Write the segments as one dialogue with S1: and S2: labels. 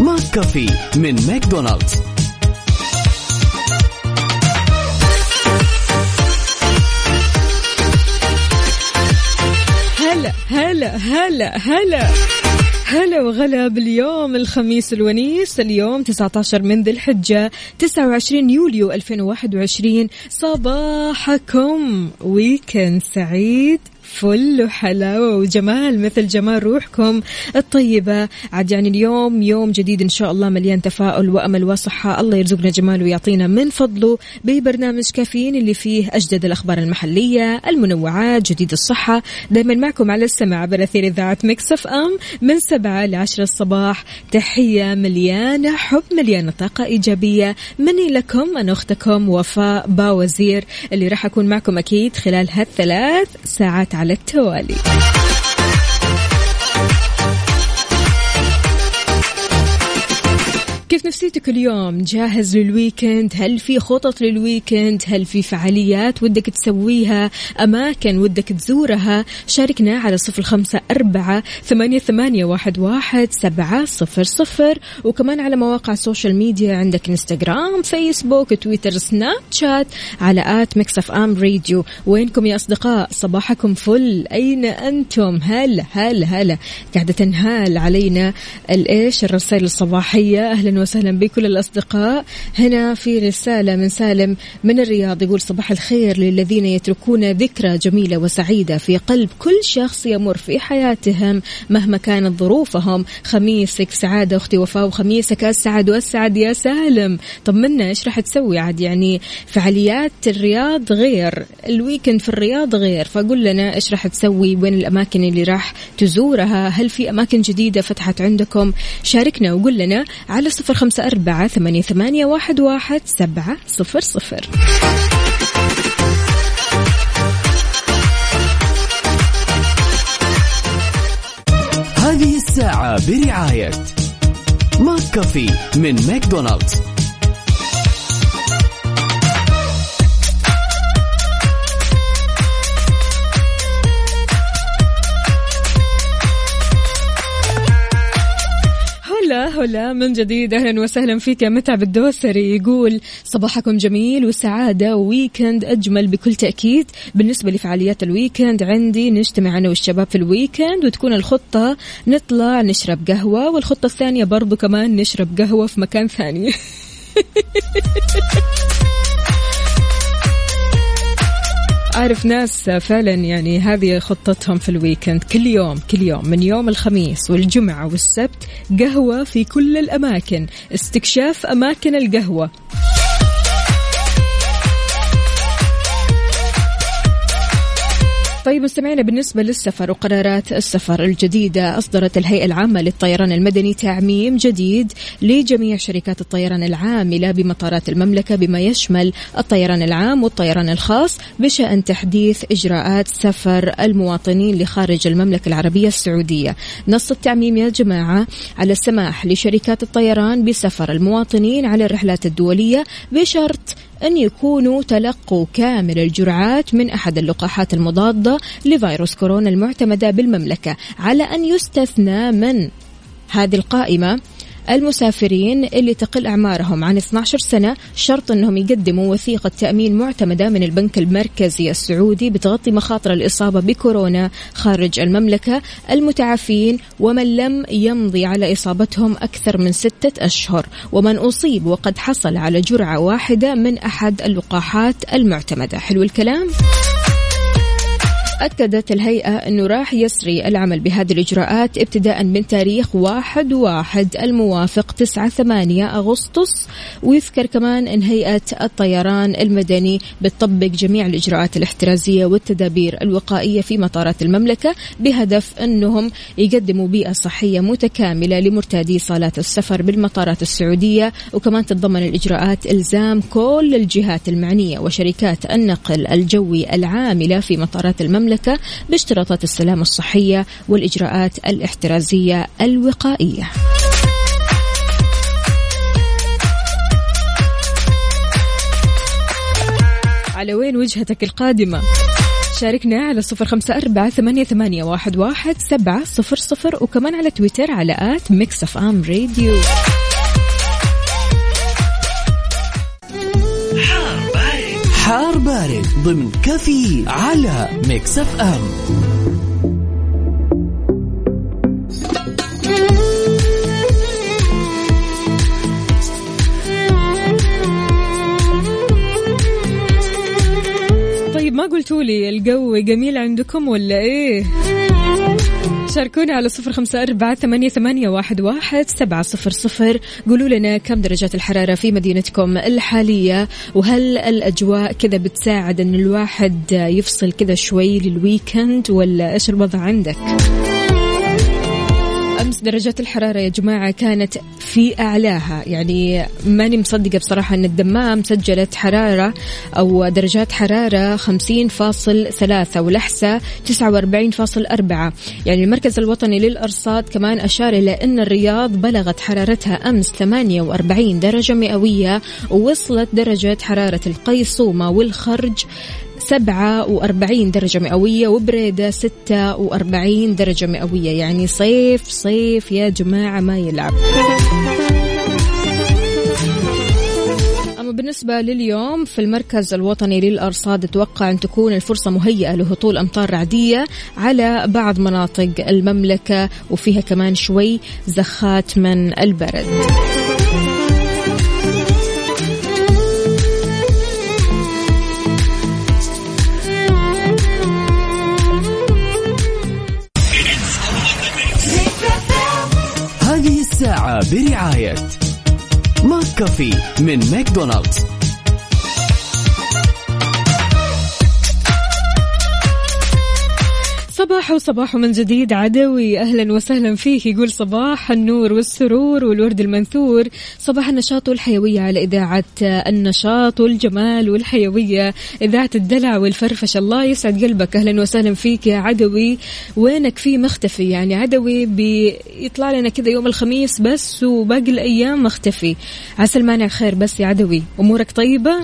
S1: McCafé من ماكدونالدز
S2: هلا هلا هلا هلا. هلا وغلا باليوم الخميس الونيس. اليوم 19 من ذي الحجة 29 يوليو 2021 صباحكم. weekend سعيد. فل وحلاوة. وجمال مثل جمال روحكم الطيبة. عاد يعني اليوم يوم جديد إن شاء الله مليان تفاؤل وأمل وصحة. الله يرزقنا جمال ويعطينا من فضله ببرنامج كافيين اللي فيه أجدد الأخبار المحلية المنوعات جديد الصحة. دايما معكم على السمع عبر أثير إذاعة مكسف أم من سبعة لعشرة الصباح. تحية مليانة حب مليانة طاقة إيجابية. مني لكم أنا أختكم وفاء باوزير اللي راح أكون معكم أكيد خلال هالثلاث ساعات على التوالي. كيف نفسيتك اليوم؟ جاهز لل weekend؟ هل في خطط لل weekend؟ هل في فعاليات ودك تسويها؟ أماكن ودك تزورها؟ شاركنا على صفر خمسة أربعة ثمانية, ثمانية واحد, واحد سبعة صفر صفر. وكمان على مواقع ال social media عندك انستغرام فيسبوك تويتر سناب شات على at Mix FM Radio وينكم يا أصدقاء؟ صباحكم فل. أين أنتم؟ هلا هلا هلا. قاعدة تنهال علينا الإيش؟ الرسائل الصباحية. أهلا وسهلا بكل الأصدقاء. هنا في رسالة من سالم من الرياض يقول صباح الخير للذين يتركون ذكرى جميلة وسعيدة في قلب كل شخص يمر في حياتهم مهما كانت ظروفهم. خميسك سعادة أختي وفاء وخميسك أسعد وأسعد يا سالم. طمنا إيش راح تسوي عاد؟ يعني فعاليات الرياض غير الويكند في الرياض غير. فقول لنا إيش راح تسوي؟ وين الأماكن اللي راح تزورها؟ هل في أماكن جديدة فتحت عندكم؟ شاركنا وقول لنا على صفر خمسة أربعة ثمانية, ثمانية واحد, واحد سبعة صفر صفر.
S1: هذه الساعة برعاية McCafé من ماكدونالدز.
S2: هلا هلا من جديد أهلا وسهلا فيك يا متعب الدوسري يقول صباحكم جميل وسعادة و weekend أجمل بكل تأكيد. بالنسبة لفعاليات ال weekend عندي نجتمع أنا والشباب في ال weekend وتكون الخطة نطلع نشرب قهوة والخطة الثانية برضو كمان نشرب قهوة في مكان ثاني. أعرف ناس فعلا يعني هذه خطتهم في الويكند. كل يوم كل يوم من يوم الخميس والجمعة والسبت قهوة في كل الأماكن. استكشاف أماكن القهوة. طيب مستمعينا بالنسبة للسفر وقرارات السفر الجديدة أصدرت الهيئة العامة للطيران المدني تعميم جديد لجميع شركات الطيران العاملة بمطارات المملكة بما يشمل الطيران العام والطيران الخاص بشأن تحديث إجراءات سفر المواطنين لخارج المملكة العربية السعودية. نص التعميم يا جماعة على السماح لشركات الطيران بسفر المواطنين على الرحلات الدولية بشرط أن يكونوا تلقوا كامل الجرعات من أحد اللقاحات المضادة لفيروس كورونا المعتمدة بالمملكة على أن يستثنى من؟ هذه القائمة المسافرين اللي تقل أعمارهم عن 12 سنة شرط أنهم يقدموا وثيقة تأمين معتمدة من البنك المركزي السعودي بتغطي مخاطر الإصابة بكورونا خارج المملكة. المتعافين ومن لم يمضي على إصابتهم أكثر من ستة أشهر. ومن أصيب وقد حصل على جرعة واحدة من أحد اللقاحات المعتمدة. حلو الكلام؟ أكدت الهيئة أنه راح يسري العمل بهذه الإجراءات ابتداء من تاريخ واحد واحد الموافق 9 8 أغسطس. ويذكر كمان أن هيئة الطيران المدني بتطبق جميع الإجراءات الاحترازية والتدابير الوقائية في مطارات المملكة بهدف أنهم يقدموا بيئة صحية متكاملة لمرتادي صالات السفر بالمطارات السعودية. وكمان تتضمن الإجراءات إلزام كل الجهات المعنية وشركات النقل الجوي العاملة في مطارات المملكة. باشتراطات السلامة الصحية والإجراءات الاحترازية الوقائية على وين وجهتك القادمة؟ شاركنا على صفر خمسة أربعة ثمانية, ثمانية واحد, واحد سبعة صفر صفر وكمان على تويتر على at Mix FM Radio
S1: حار بارد ضمن كافيين على Mix FM
S2: طيب ما قلتوا لي الجو جميل عندكم ولا إيه؟ شاركونا على صفر خمسة أربعة ثمانية, ثمانية واحد, واحد سبعة صفر صفر قولوا لنا كم درجات الحرارة في مدينتكم الحالية وهل الأجواء كذا بتساعد أن الواحد يفصل كذا شوي للويكند ولا إيش الوضع عندك؟ أمس درجات الحرارة يا جماعة كانت في أعلاها. يعني ماني مصدقة بصراحة أن الدمام سجلت حرارة أو درجات حرارة 50.3 والأحساء 49.4 يعني المركز الوطني للأرصاد كمان أشار إلى أن الرياض بلغت حرارتها أمس 48 درجة مئوية ووصلت درجة حرارة القيصومة والخرج 47 درجة مئوية وبريدة 46 درجة مئوية. يعني صيف صيف يا جماعة ما يلعب. أما بالنسبة لليوم في المركز الوطني للأرصاد أتوقع أن تكون الفرصة مهيئة لهطول أمطار رعدية على بعض مناطق المملكة وفيها كمان شوي زخات من البرد.
S1: من ماكدونالدز.
S2: صباح وصباح من جديد عدوي. أهلا وسهلا فيك. يقول صباح النور والسرور والورد المنثور. صباح النشاط والحيوية على إذاعة النشاط والجمال والحيوية. إذاعة الدلع والفرفشه الله يسعد قلبك. أهلا وسهلا فيك يا عدوي. وينك في مختفي؟ يعني عدوي بيطلع لنا كذا يوم الخميس بس وباقي الأيام مختفي. عسى المانع خير بس يا عدوي. أمورك طيبة؟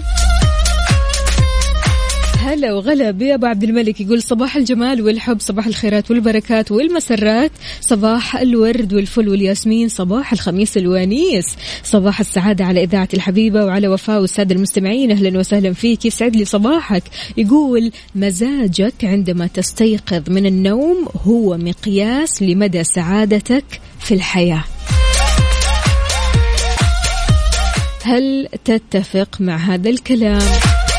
S2: هلا وغلا بأبو عبد الملك. يقول صباح الجمال والحب صباح الخيرات والبركات والمسرات. صباح الورد والفل والياسمين صباح الخميس الونيس. صباح السعادة على إذاعة الحبيبة وعلى وفاء والسادة المستمعين. أهلا وسهلا فيك. يسعد لي صباحك. يقول مزاجك عندما تستيقظ من النوم هو مقياس لمدى سعادتك في الحياة. هل تتفق مع هذا الكلام؟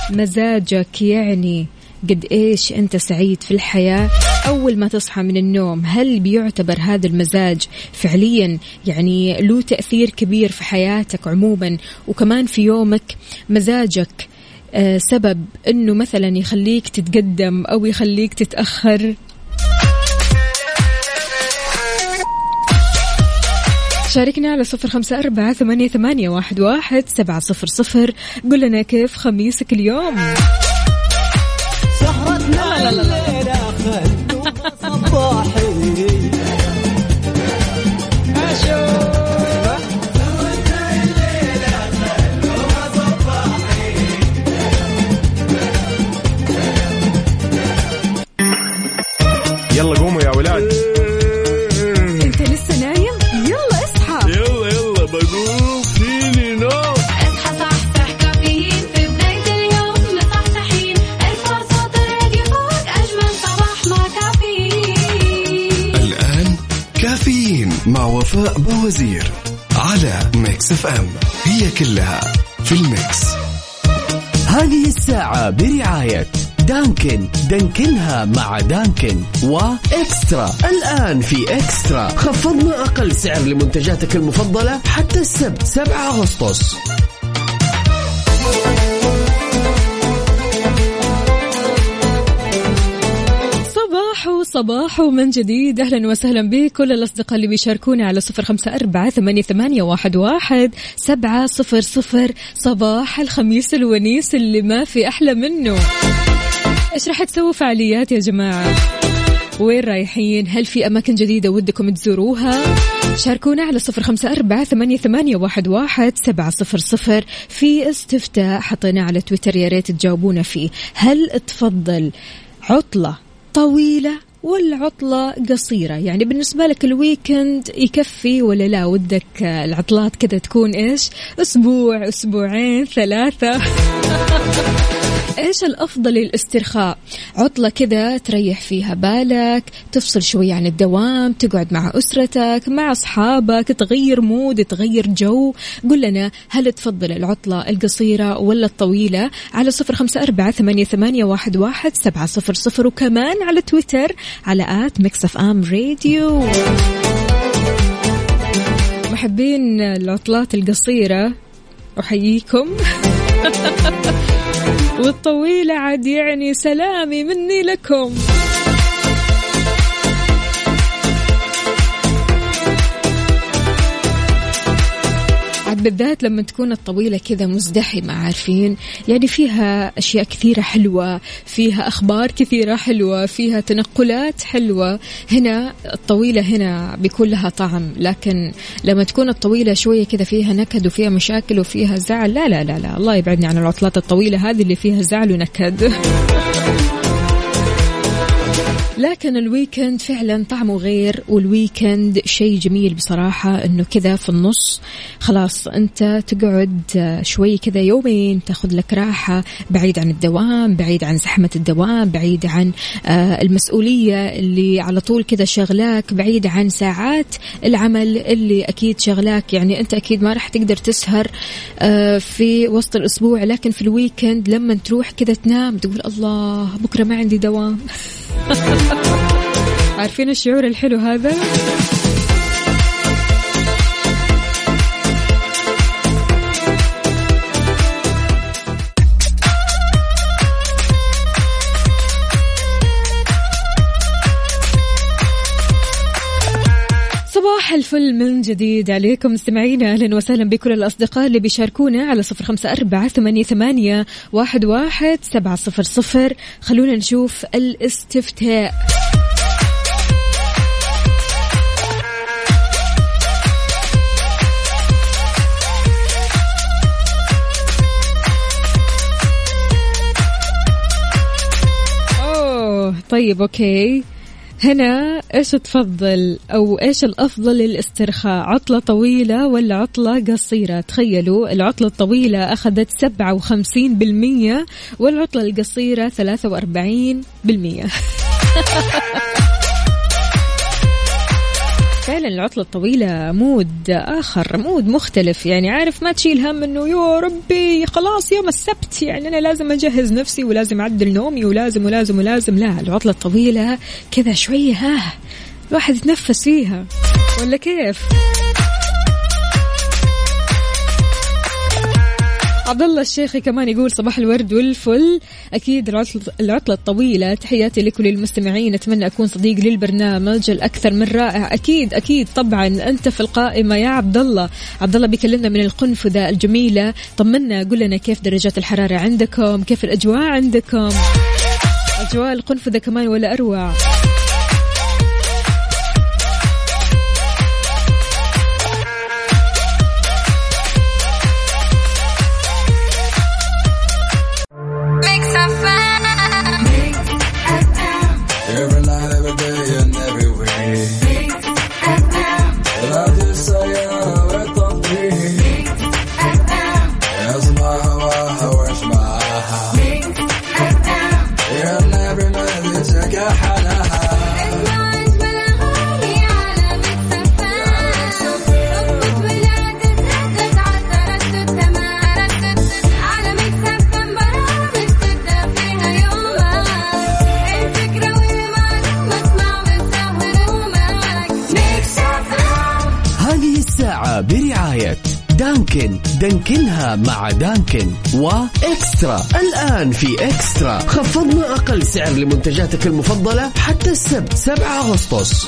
S2: مزاجك يعني قد إيش أنت سعيد في الحياة. أول ما تصحى من النوم هل بيعتبر هذا المزاج فعليا يعني له تأثير كبير في حياتك عموما؟ وكمان في يومك مزاجك آه، سبب إنه مثلا يخليك تتقدم أو يخليك تتأخر؟ شاركنا على صفر خمسة أربعة ثمانية, ثمانية واحد, واحد سبعة صفر صفر. قل لنا كيف خميسك اليوم؟
S3: سهرتنا الليلة خلوها صباحي.
S4: كلها في ال Mix.
S1: هذه الساعة برعاية Dunkin'. دانكنها مع Dunkin' و eXtra. الآن في eXtra. خفضنا أقل سعر لمنتجاتك المفضلة حتى السبت 7 أغسطس.
S2: صباح صباح من جديد. أهلا وسهلا بكل الأصدقاء اللي بيشاركونا على صفر خمسة أربعة ثمانية, واحد, سبعة صفر صفر. صباح الخميس الونيس اللي ما في أحلى منه. إيش راح تسووا فعاليات يا جماعة؟ وين رايحين؟ هل في أماكن جديدة ودكم تزوروها؟ شاركونا على صفر خمسة أربعة ثمانية, ثمانية واحد, واحد سبعة صفر صفر. في استفتاء حطيناه على تويتر يا ريت تجاوبونا فيه. هل تفضل عطلة طويلة ولا عطلة قصيرة. يعني بالنسبة لك الويكند يكفي ولا لا؟ ودك العطلات كذا تكون إيش؟ أسبوع أسبوعين ثلاثة. إيش الأفضل للاسترخاء؟ عطلة كذا تريح فيها بالك تفصل شوي عن الدوام تقعد مع أسرتك مع أصحابك تغير mood تغير جو. قل لنا هل تفضل العطلة القصيرة ولا الطويلة؟ على صفر خمسة أربعة ثمانية, ثمانية واحد, واحد سبعة صفر صفر. وكمان على تويتر على at Mix FM Radio. محبين العطلات القصيرة أحييكم. والطويلة عاد يعني سلامي مني لكم. بالذات لما تكون الطويلة كذا مزدحمة عارفين؟ يعني فيها أشياء كثيرة حلوة فيها أخبار كثيرة حلوة فيها تنقلات حلوة. هنا الطويلة هنا بيكون لها طعم لكن لما تكون الطويلة شوية كذا فيها نكد وفيها مشاكل وفيها زعل لا لا لا لا. الله يبعدني عن العطلات الطويلة هذه اللي فيها زعل ونكد. لكن ال weekend فعلا طعمه غير وال weekend شيء جميل بصراحة إنه كذا في النص خلاص أنت تقعد شوي كذا يومين تاخذ لك راحة بعيد عن الدوام بعيد عن زحمة الدوام بعيد عن آه، المسؤولية اللي على طول كذا شغلاك بعيد عن ساعات العمل اللي أكيد شغلاك. يعني أنت أكيد ما راح تقدر تسهر آه، في وسط الأسبوع لكن في الويكند لما تروح كذا تنام تقول الله بكرة ما عندي دوام. عارفين الشعور الحلو هذا؟ الفل من جديد عليكم. مستمعينا أهلا وسهلا بكل الأصدقاء اللي بيشاركونا على صفر خمسة أربعة ثمانية, ثمانية واحد, واحد سبعة صفر صفر. خلونا نشوف الاستفتاء. أوه طيب أوكي. هنا إيش تفضل أو إيش الأفضل للاسترخاء؟ عطلة طويلة ولا عطلة قصيرة؟ تخيلوا العطلة الطويلة أخذت سبعة وخمسين بالمية والعطلة القصيرة ثلاثة وأربعين بالمية. فعلا العطلة الطويلة mood آخر mood مختلف. يعني عارف ما تشيل هم إنه يا ربي خلاص يوم السبت يعني أنا لازم أجهز نفسي ولازم أعدل نومي ولازم ولازم ولازم. لا العطلة الطويلة كذا شوية ها الواحد يتنفس فيها. ولا كيف؟ عبد الله الشيخي كمان يقول صباح الورد والفل. أكيد العطلة الطويلة. تحياتي لكل المستمعين. أتمنى أكون صديق للبرنامج الأكثر من رائع. أكيد أكيد طبعا أنت في القائمة يا عبد الله. عبد الله بيكلمنا من القنفذه الجميلة. طمنا قول لنا كيف درجات الحرارة عندكم؟ كيف الأجواء عندكم؟ أجواء القنفذه كمان ولا
S1: أروع. دانكن وإكسترا الآن في إكسترا. خفضنا أقل سعر لمنتجاتك المفضلة حتى السبت 7 أغسطس.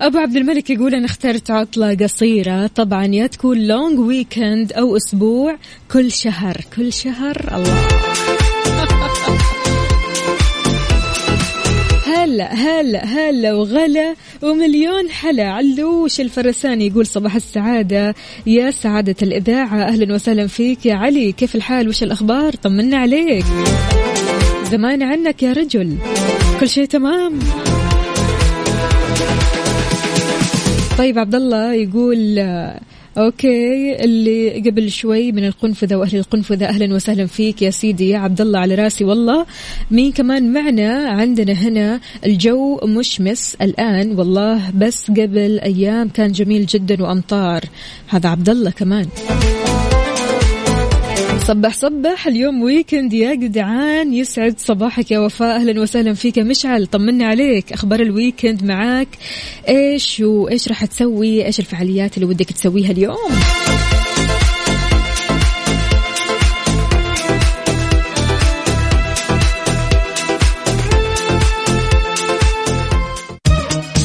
S2: أبو عبد الملك يقول أنا اخترت عطلة قصيرة. طبعا يا تكون لونج ويكند أو أسبوع كل شهر. كل شهر؟ الله. هلا هلا هلا وغلا ومليون حلا. علوش الفرساني يقول صباح السعادة. يا سعادة الإذاعة أهلا وسهلا فيك يا علي. كيف الحال؟ وش الأخبار؟ طمنا عليك. زمان عنك يا رجل. كل شيء تمام. طيب عبد الله يقول آه، أوكي اللي قبل شوي من القنفذة وأهل القنفذة أهلا وسهلا فيك يا سيدي يا عبد الله على رأسي والله. مين كمان معنا؟ عندنا هنا الجو مشمس الآن والله بس قبل أيام كان جميل جدا وأمطار. هذا عبد الله كمان. صبح صبح اليوم weekend يا جدعان. يسعد صباحك يا وفاء. أهلا وسهلا فيك يا مشعل. طمنا عليك. أخبار ال weekend معاك. إيش وايش راح تسوي؟ إيش الفعاليات اللي ودك تسويها اليوم؟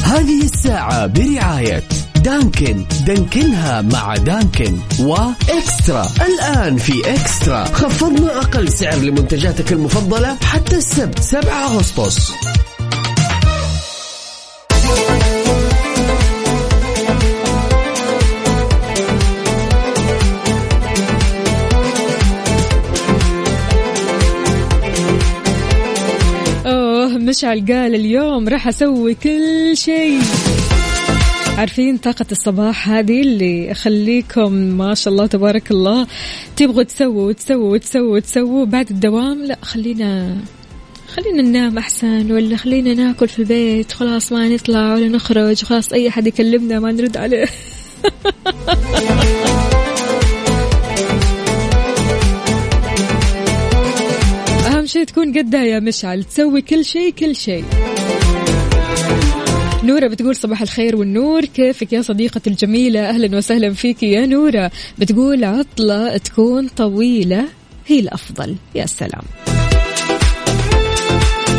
S1: هذه الساعة برعاية دانكن. دانكنها مع دانكن وإكسترا. الآن في إكسترا. خفضنا أقل سعر لمنتجاتك المفضلة حتى السبت 7 أغسطس.
S2: مشعل قال اليوم راح أسوي كل شيء. عارفين طاقة الصباح هذه اللي خليكم ما شاء الله تبارك الله. تبغوا تسووا وتسووا وتسووا وتسووا بعد الدوام لا خلينا خلينا ننام أحسن ولا خلينا ناكل في البيت. خلاص ما نطلع ولا نخرج. خلاص أي حد يكلمنا ما نرد عليه. أهم شيء تكون قدها يا مشعل. تسوي كل شيء كل شيء. نورة بتقول صباح الخير والنور. كيفك يا صديقتي الجميلة؟ أهلا وسهلا فيك يا نورة. بتقول عطلة تكون طويلة هي الأفضل. يا سلام.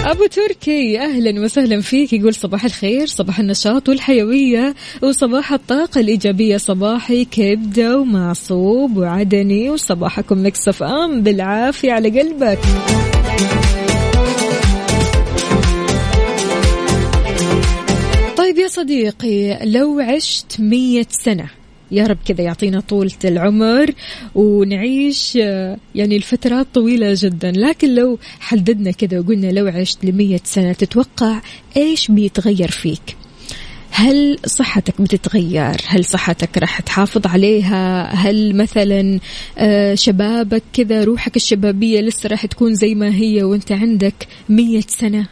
S2: أبو تركي أهلا وسهلا فيك. يقول صباح الخير صباح النشاط والحيوية وصباح الطاقة الإيجابية. صباحي كبدة ومعصوب وعدني وصباحكم مكسف أم. بالعافية على قلبك. طيب يا صديقي لو عشت مية سنة يا رب كذا يعطينا طولة العمر ونعيش آه، يعني الفترات طويلة جدا. لكن لو حددنا كذا وقلنا لو عشت لمية سنة تتوقع إيش بيتغير فيك؟ هل صحتك بتتغير؟ هل صحتك راح تحافظ عليها؟ هل مثلا آه، شبابك كذا روحك الشبابية لسه راح تكون زي ما هي وانت عندك مية سنة؟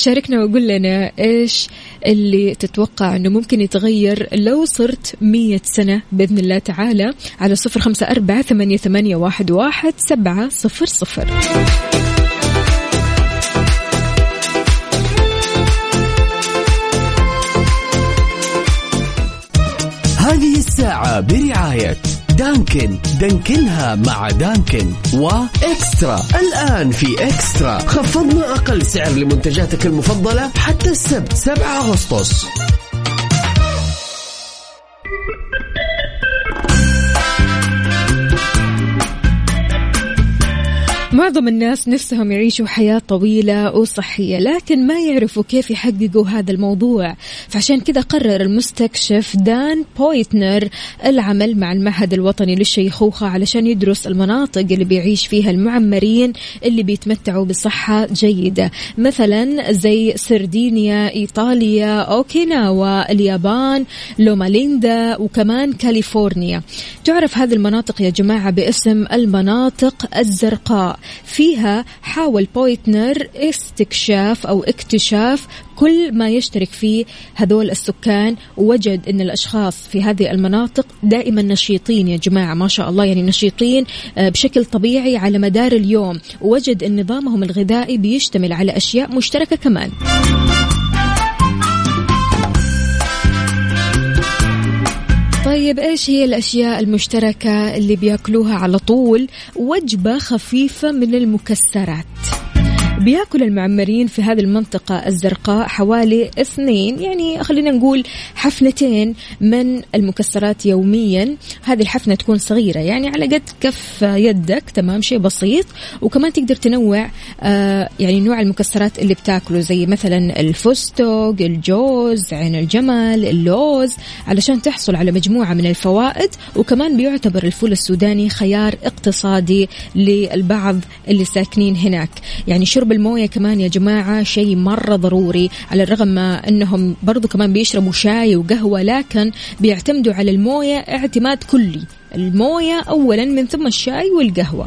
S2: شاركنا وقول لنا إيش اللي تتوقع إنه ممكن يتغير لو صرت مية سنة؟ بإذن الله تعالى على صفر خمسة أربعة ثمانية, ثمانية واحد, واحد سبعة صفر صفر.
S1: هذه الساعة برعاية دانكن. دانكنها مع دانكن. وإكسترا. الآن في إكسترا. خفضنا أقل سعر لمنتجاتك المفضلة حتى السبت 7 أغسطس.
S2: معظم الناس نفسهم يعيشوا حياة طويلة وصحية لكن ما يعرفوا كيف يحققوا هذا الموضوع. فعشان كذا قرر المستكشف دان بويتنر العمل مع المعهد الوطني للشيخوخة علشان يدرس المناطق اللي بيعيش فيها المعمرين اللي بيتمتعوا بصحة جيدة. مثلا زي سردينيا إيطاليا أوكيناوا اليابان لوماليندا وكمان كاليفورنيا. تعرف هذه المناطق يا جماعة باسم المناطق الزرقاء. فيها حاول بويتنر استكشاف أو اكتشاف كل ما يشترك فيه هذول السكان ووجد أن الأشخاص في هذه المناطق دائما نشيطين يا جماعة ما شاء الله يعني نشيطين آه، بشكل طبيعي على مدار اليوم. ووجد أن نظامهم الغذائي بيشتمل على أشياء مشتركة كمان. طيب إيش هي الأشياء المشتركة اللي بيأكلوها على طول؟ وجبة خفيفة من المكسرات. بياكل المعمرين في هذه المنطقة الزرقاء حوالي اثنين يعني خلينا نقول حفنتين من المكسرات يوميا. هذه الحفنة تكون صغيرة يعني على قد كف يدك تمام شيء بسيط. وكمان تقدر تنوع آه يعني نوع المكسرات اللي بتاكله زي مثلا الفستق الجوز عين الجمل اللوز علشان تحصل على مجموعة من الفوائد. وكمان بيعتبر الفول السوداني خيار اقتصادي للبعض اللي ساكنين هناك. يعني شرب الموية كمان يا جماعة شيء مرة ضروري على الرغم ما أنهم برضو كمان بيشربوا شاي وقهوة لكن بيعتمدوا على الموية اعتماد كلي. الموية أولا من ثم الشاي والقهوة.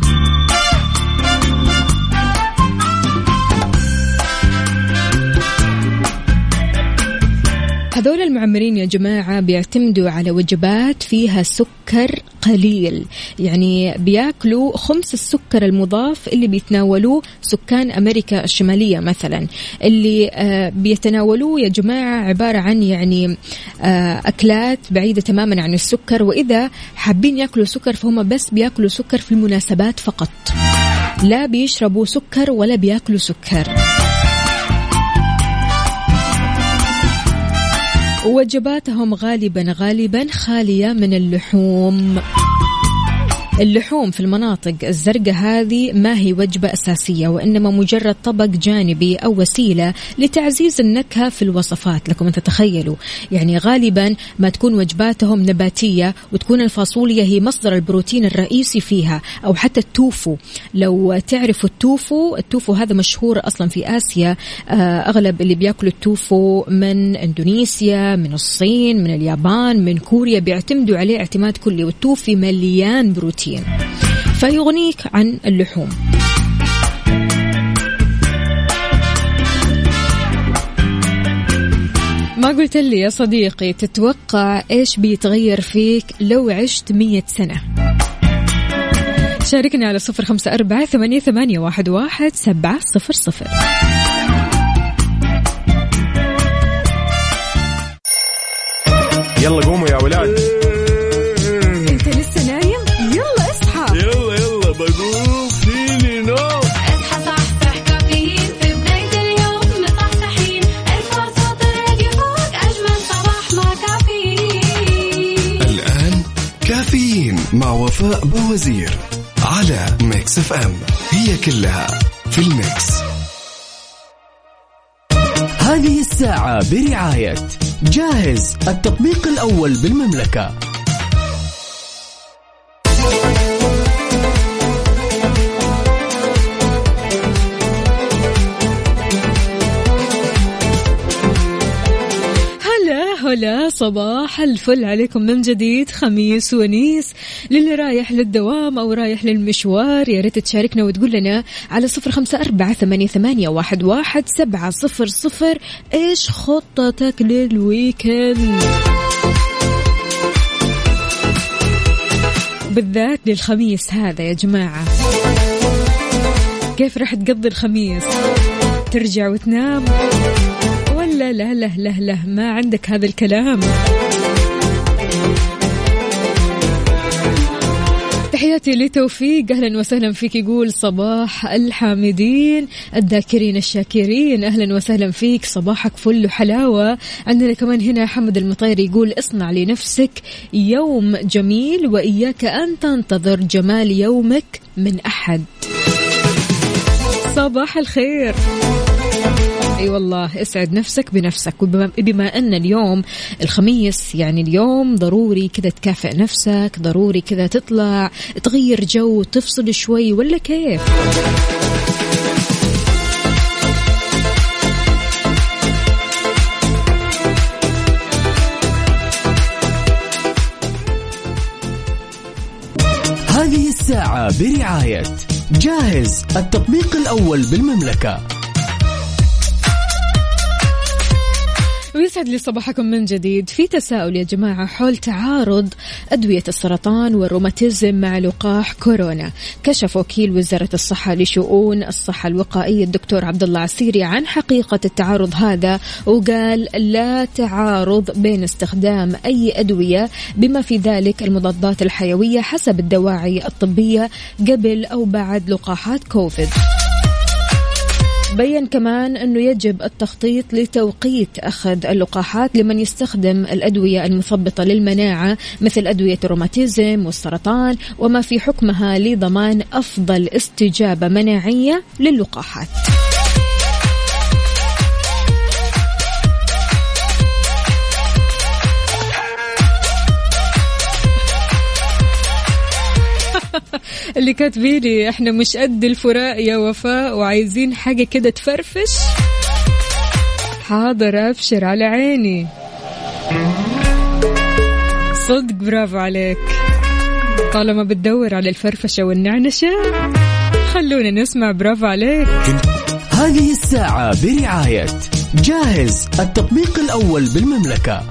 S2: هذول المعمرين يا جماعة بيعتمدوا على وجبات فيها سكر قليل. يعني بياكلوا خمس السكر المضاف اللي بيتناولوه سكان أمريكا الشمالية مثلا. اللي آه، بيتناولوه يا جماعة عبارة عن يعني آه، أكلات بعيدة تماما عن السكر. وإذا حابين ياكلوا سكر فهم بس بياكلوا سكر في المناسبات فقط. لا بيشربوا سكر ولا بياكلوا سكر. وجباتهم غالبا غالبا خالية من اللحوم. اللحوم في المناطق الزرقاء هذه ما هي وجبة أساسية وإنما مجرد طبق جانبي أو وسيلة لتعزيز النكهة في الوصفات لكم أن تتخيلوا. يعني غالبا ما تكون وجباتهم نباتية وتكون الفاصوليا هي مصدر البروتين الرئيسي فيها أو حتى التوفو. لو تعرفوا التوفو التوفو هذا مشهور أصلا في آسيا آه، أغلب اللي بياكلوا التوفو من إندونيسيا من الصين من اليابان من كوريا بيعتمدوا عليه اعتماد كلي والتوفي مليان بروتين. فيغنيك عن اللحوم. ما قلت لي يا صديقي تتوقع إيش بيتغير فيك لو عشت مية سنة؟ شاركنا على صفر خمسة أربعة ثمانية, ثمانية واحد, واحد سبعة صفر صفر.
S5: يلا قوموا يا ولاد.
S6: مع
S4: وفاء باوزير على Mix FM هي كلها في ال mix.
S1: هذه الساعة برعاية جاهز التطبيق الأول بالمملكة.
S2: هلا صباح الفل عليكم من جديد خميس ونيس. للي رايح للدوام أو رايح للمشوار يا ريت تشاركنا وتقول لنا على صفر خمسة أربعة ثمانية, ثمانية واحد, واحد سبعة صفر صفر. إيش خطتك للويكند؟ بالذات للخميس هذا يا جماعة. كيف راح تقضي الخميس؟ ترجع وتنام؟ ولا لا لا لا لا ما عندك هذا الكلام. تحياتي لتوفيق. أهلا وسهلا فيك يقول صباح الحامدين الذاكرين الشاكرين. أهلا وسهلا فيك. صباحك فل وحلاوة. عندنا كمان هنا حمد المطيري يقول اصنع لنفسك يوم جميل وإياك أن تنتظر جمال يومك من أحد. صباح الخير. أي والله اسعد نفسك بنفسك. وبما بما أن اليوم الخميس يعني اليوم ضروري كذا تكافئ نفسك ضروري كذا تطلع تغير جو تفصل شوي ولا كيف؟
S1: هذه الساعة برعاية جاهز التطبيق الأول بالمملكة.
S2: ويسعد لي صباحكم من جديد. في تساؤل يا جماعة حول تعارض أدوية السرطان والروماتيزم مع لقاح كورونا كشف وكيل وزارة الصحة لشؤون الصحة الوقائية الدكتور عبد الله عسيري عن حقيقة التعارض هذا وقال لا تعارض بين استخدام أي أدوية بما في ذلك المضادات الحيوية حسب الدواعي الطبية قبل أو بعد لقاحات كوفيد. بين كمان أنه يجب التخطيط لتوقيت أخذ اللقاحات لمن يستخدم الأدوية المثبطة للمناعة مثل أدوية الروماتيزم والسرطان وما في حكمها لضمان أفضل استجابة مناعية للقاحات اللي كاتبيني إحنا مش قد الفراق يا وفاء وعايزين حاجة كده تفرفش. حاضر أبشر على عيني. صدق برافو عليك. طالما بتدور على الفرفشة والنعنشة خلونا نسمع برافو عليك.
S1: هذه الساعة برعاية جاهز التطبيق الأول بالمملكة.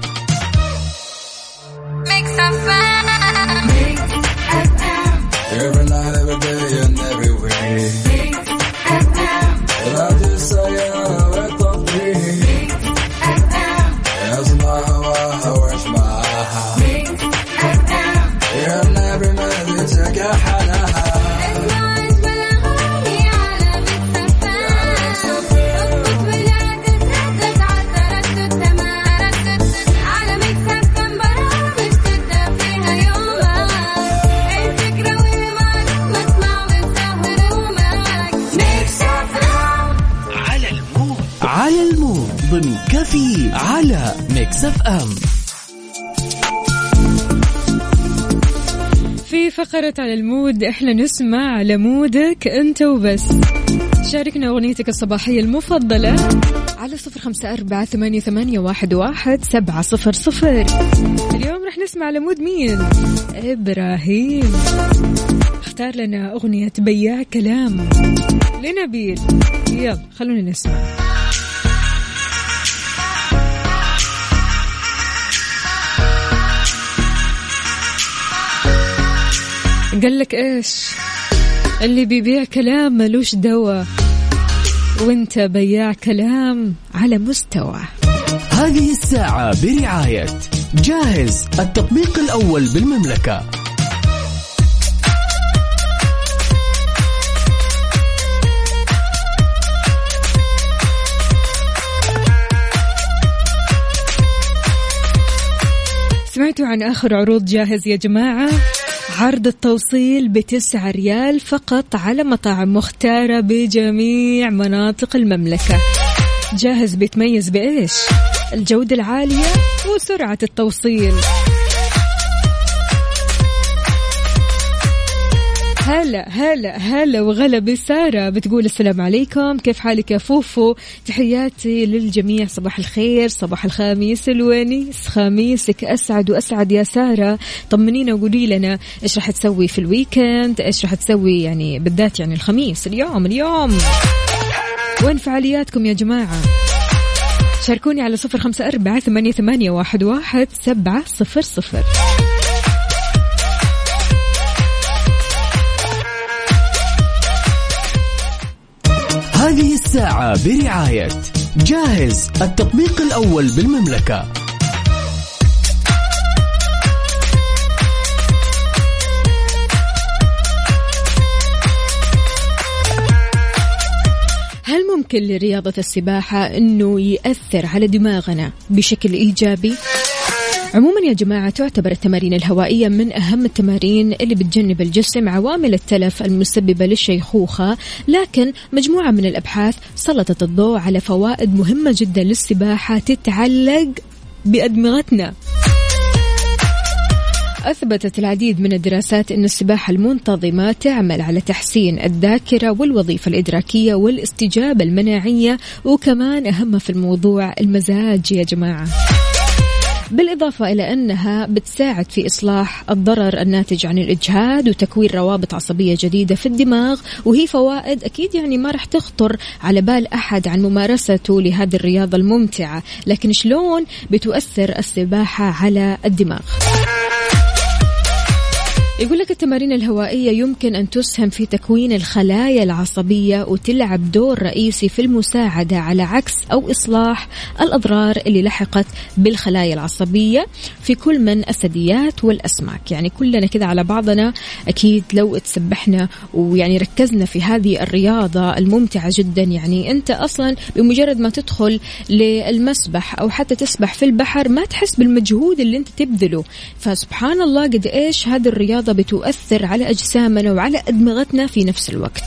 S2: فقرة على ال mood. إحنا نسمع على mood ك انت وبس. شاركنا أغنيتك الصباحية المفضلة على صفر خمسة أربعة ثمانية, ثمانية واحد, واحد سبعة صفر صفر. اليوم رح نسمع على mood مين؟ إبراهيم. اختار لنا أغنية بياع كلام. لنبيل. يلا خلونا نسمع. قال لك إيش؟ اللي بيبيع كلام ملوش دوا وانت بياع كلام على مستوى.
S1: هذه الساعة برعاية جاهز التطبيق الأول بالمملكة.
S2: سمعتوا عن آخر عروض جاهز يا جماعة؟ عرض التوصيل بتسعة ريال فقط على مطاعم مختارة بجميع مناطق المملكة جاهز بيتميز بإيش؟ الجودة العالية وسرعة التوصيل هلا هلا هلا وغلا بسارة. بتقول السلام عليكم. كيف حالك يا فوفو؟ تحياتي للجميع. صباح الخير صباح الخميس الونيس خميسك. أسعد وأسعد يا سارة. طمنينا وقولي لنا إيش راح تسوي في الويكند؟ إيش راح تسوي يعني بالذات يعني الخميس؟ اليوم اليوم. وين فعالياتكم يا جماعة؟ شاركوني على صفر خمسة أربعة ثمانية, ثمانية واحد, واحد سبعة صفر صفر.
S1: هذه الساعة برعاية جاهز التطبيق الأول بالمملكة
S2: هل ممكن لرياضة السباحة أنه يأثر على دماغنا بشكل إيجابي؟ عموما يا جماعة تعتبر التمارين الهوائية من أهم التمارين اللي بتجنب الجسم عوامل التلف المسببة للشيخوخة. لكن مجموعة من الأبحاث سلطت الضوء على فوائد مهمة جدا للسباحة تتعلق بأدمغتنا. أثبتت العديد من الدراسات أن السباحة المنتظمة تعمل على تحسين الذاكرة والوظيفة الإدراكية والاستجابة المناعية وكمان أهم في الموضوع المزاج يا جماعة. بالإضافة إلى أنها بتساعد في إصلاح الضرر الناتج عن الإجهاد وتكوين روابط عصبية جديدة في الدماغ وهي فوائد أكيد يعني ما راح تخطر على بال أحد عن ممارسته لهذه الرياضة الممتعة لكن شلون بتؤثر السباحة على الدماغ؟ يقول لك التمارين الهوائية يمكن أن تسهم في تكوين الخلايا العصبية وتلعب دور رئيسي في المساعدة على عكس أو إصلاح الأضرار اللي لحقت بالخلايا العصبية في كل من الثدييات والأسماك. يعني كلنا كذا على بعضنا أكيد لو تسبحنا ويعني ركزنا في هذه الرياضة الممتعة جدا. يعني أنت أصلا بمجرد ما تدخل للمسبح أو حتى تسبح في البحر ما تحس بالمجهود اللي أنت تبذله. فسبحان الله قد إيش هذه الرياضة بتؤثر على أجسامنا وعلى أدمغتنا في نفس الوقت.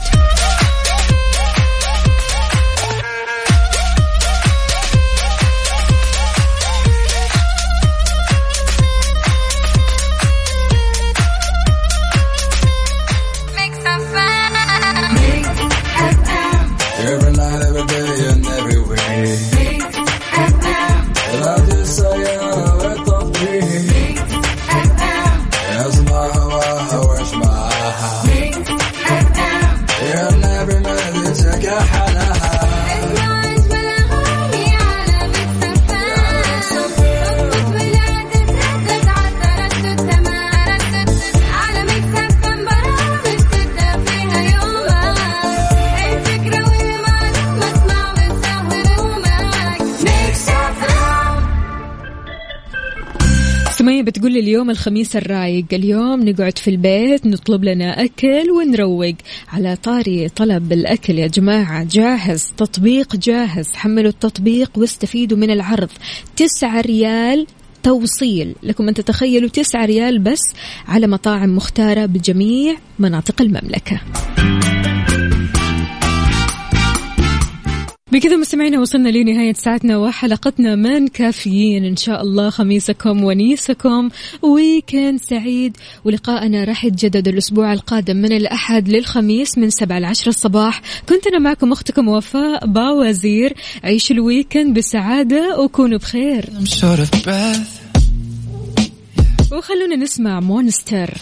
S2: سمية بتقول لي اليوم الخميس الرايق اليوم نقعد في البيت نطلب لنا أكل ونروق على طاري طلب الأكل. يا جماعة جاهز تطبيق جاهز. حملوا التطبيق واستفيدوا من العرض. تسعة ريال توصيل. لكم أن تتخيلوا تسعة ريال بس على مطاعم مختارة بجميع مناطق المملكة. بكذا مستمعينا وصلنا لنهاية ساعتنا وحلقتنا من كافيين. إن شاء الله خميسكم ونيسكم weekend سعيد. ولقاءنا راح يتجدد الأسبوع القادم من الأحد للخميس من سبعة لعشرة الصباح. كنت أنا معكم أختكم وفاء باوزير. عيشوا ال weekend بسعادة وكونوا بخير. وخلونا نسمع Monster.